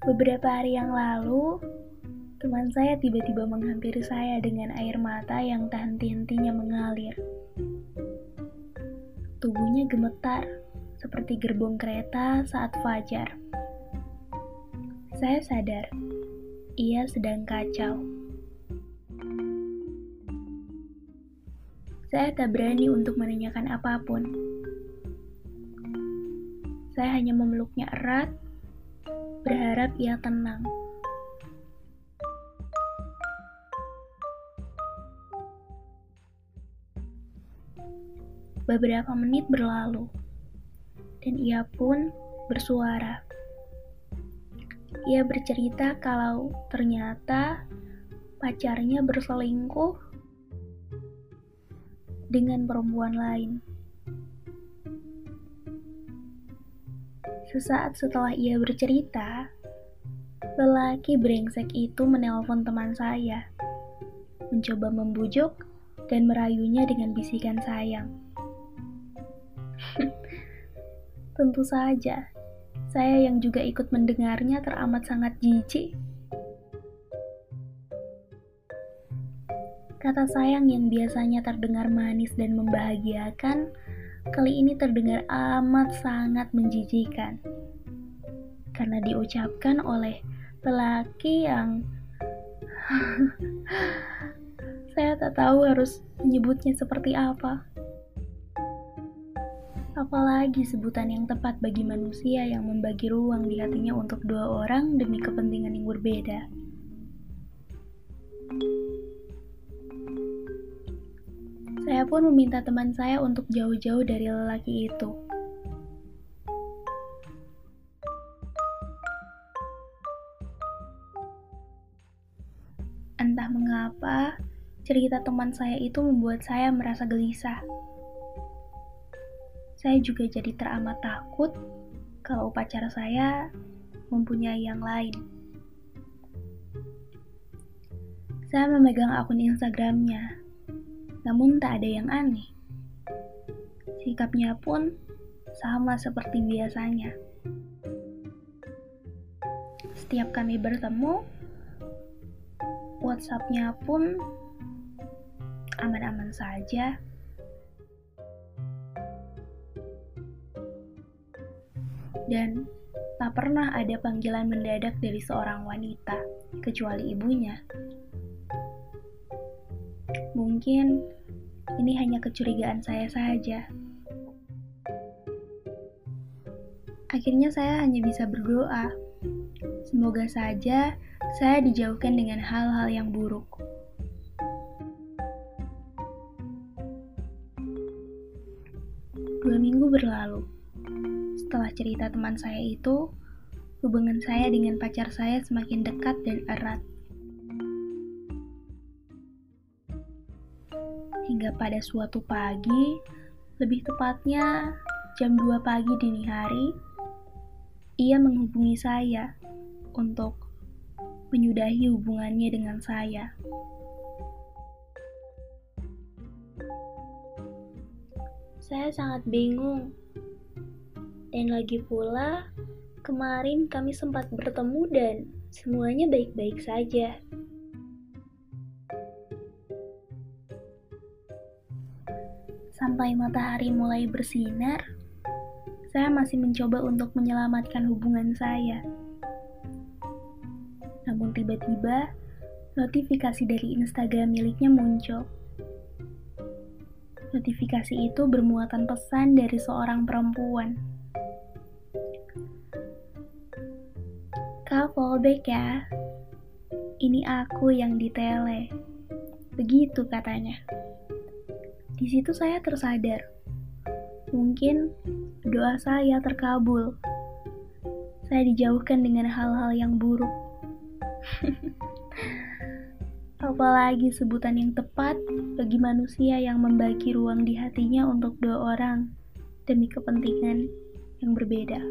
Beberapa hari yang lalu, teman saya tiba-tiba menghampiri saya dengan air mata yang tak henti-hentinya mengalir. Tubuhnya gemetar, seperti gerbong kereta saat fajar. Saya sadar, ia sedang kacau. Saya tak berani untuk menanyakan apa pun. Saya hanya memeluknya erat berharap ia tenang. Beberapa menit berlalu, dan ia pun bersuara. Ia bercerita kalau ternyata pacarnya berselingkuh dengan perempuan lain. Sesaat setelah ia bercerita, lelaki brengsek itu menelpon teman saya, mencoba membujuk dan merayunya dengan bisikan sayang. Tentu saja, saya yang juga ikut mendengarnya teramat sangat jijik. Kata sayang yang biasanya terdengar manis dan membahagiakan, kali ini terdengar amat sangat menjijikan. Karena diucapkan oleh lelaki yang saya tak tahu harus menyebutnya seperti apa. Apalagi sebutan yang tepat bagi manusia yang membagi ruang di hatinya untuk dua orang demi kepentingan yang berbeda. Saya pun meminta teman saya untuk jauh-jauh dari lelaki itu. Entah mengapa, cerita teman saya itu membuat saya merasa gelisah. Saya juga jadi teramat takut kalau pacar saya mempunyai yang lain. Saya memegang akun Instagramnya namun tak ada yang aneh. Sikapnya pun sama seperti biasanya. Setiap kami bertemu, WhatsApp-nya pun aman-aman saja. Dan tak pernah ada panggilan mendadak dari seorang wanita, kecuali ibunya. Mungkin ini hanya kecurigaan saya saja. Akhirnya saya hanya bisa berdoa. Semoga saja saya dijauhkan dengan hal-hal yang buruk. Dua minggu berlalu. Setelah cerita teman saya itu, hubungan saya dengan pacar saya semakin dekat dan erat. Hingga pada suatu pagi, lebih tepatnya jam 2 pagi dini hari, ia menghubungi saya untuk menyudahi hubungannya dengan saya. Saya sangat bingung. Dan lagi pula, kemarin kami sempat bertemu dan semuanya baik-baik saja. Sampai matahari mulai bersinar, saya masih mencoba untuk menyelamatkan hubungan saya. Namun tiba-tiba, notifikasi dari Instagram miliknya muncul. Notifikasi itu bermuatan pesan dari seorang perempuan. Kak fallback ya. Ini aku yang ditele. Begitu katanya. Di situ saya tersadar, mungkin doa saya terkabul. Saya dijauhkan dengan hal-hal yang buruk. Apalagi sebutan yang tepat bagi manusia yang membagi ruang di hatinya untuk dua orang demi kepentingan yang berbeda.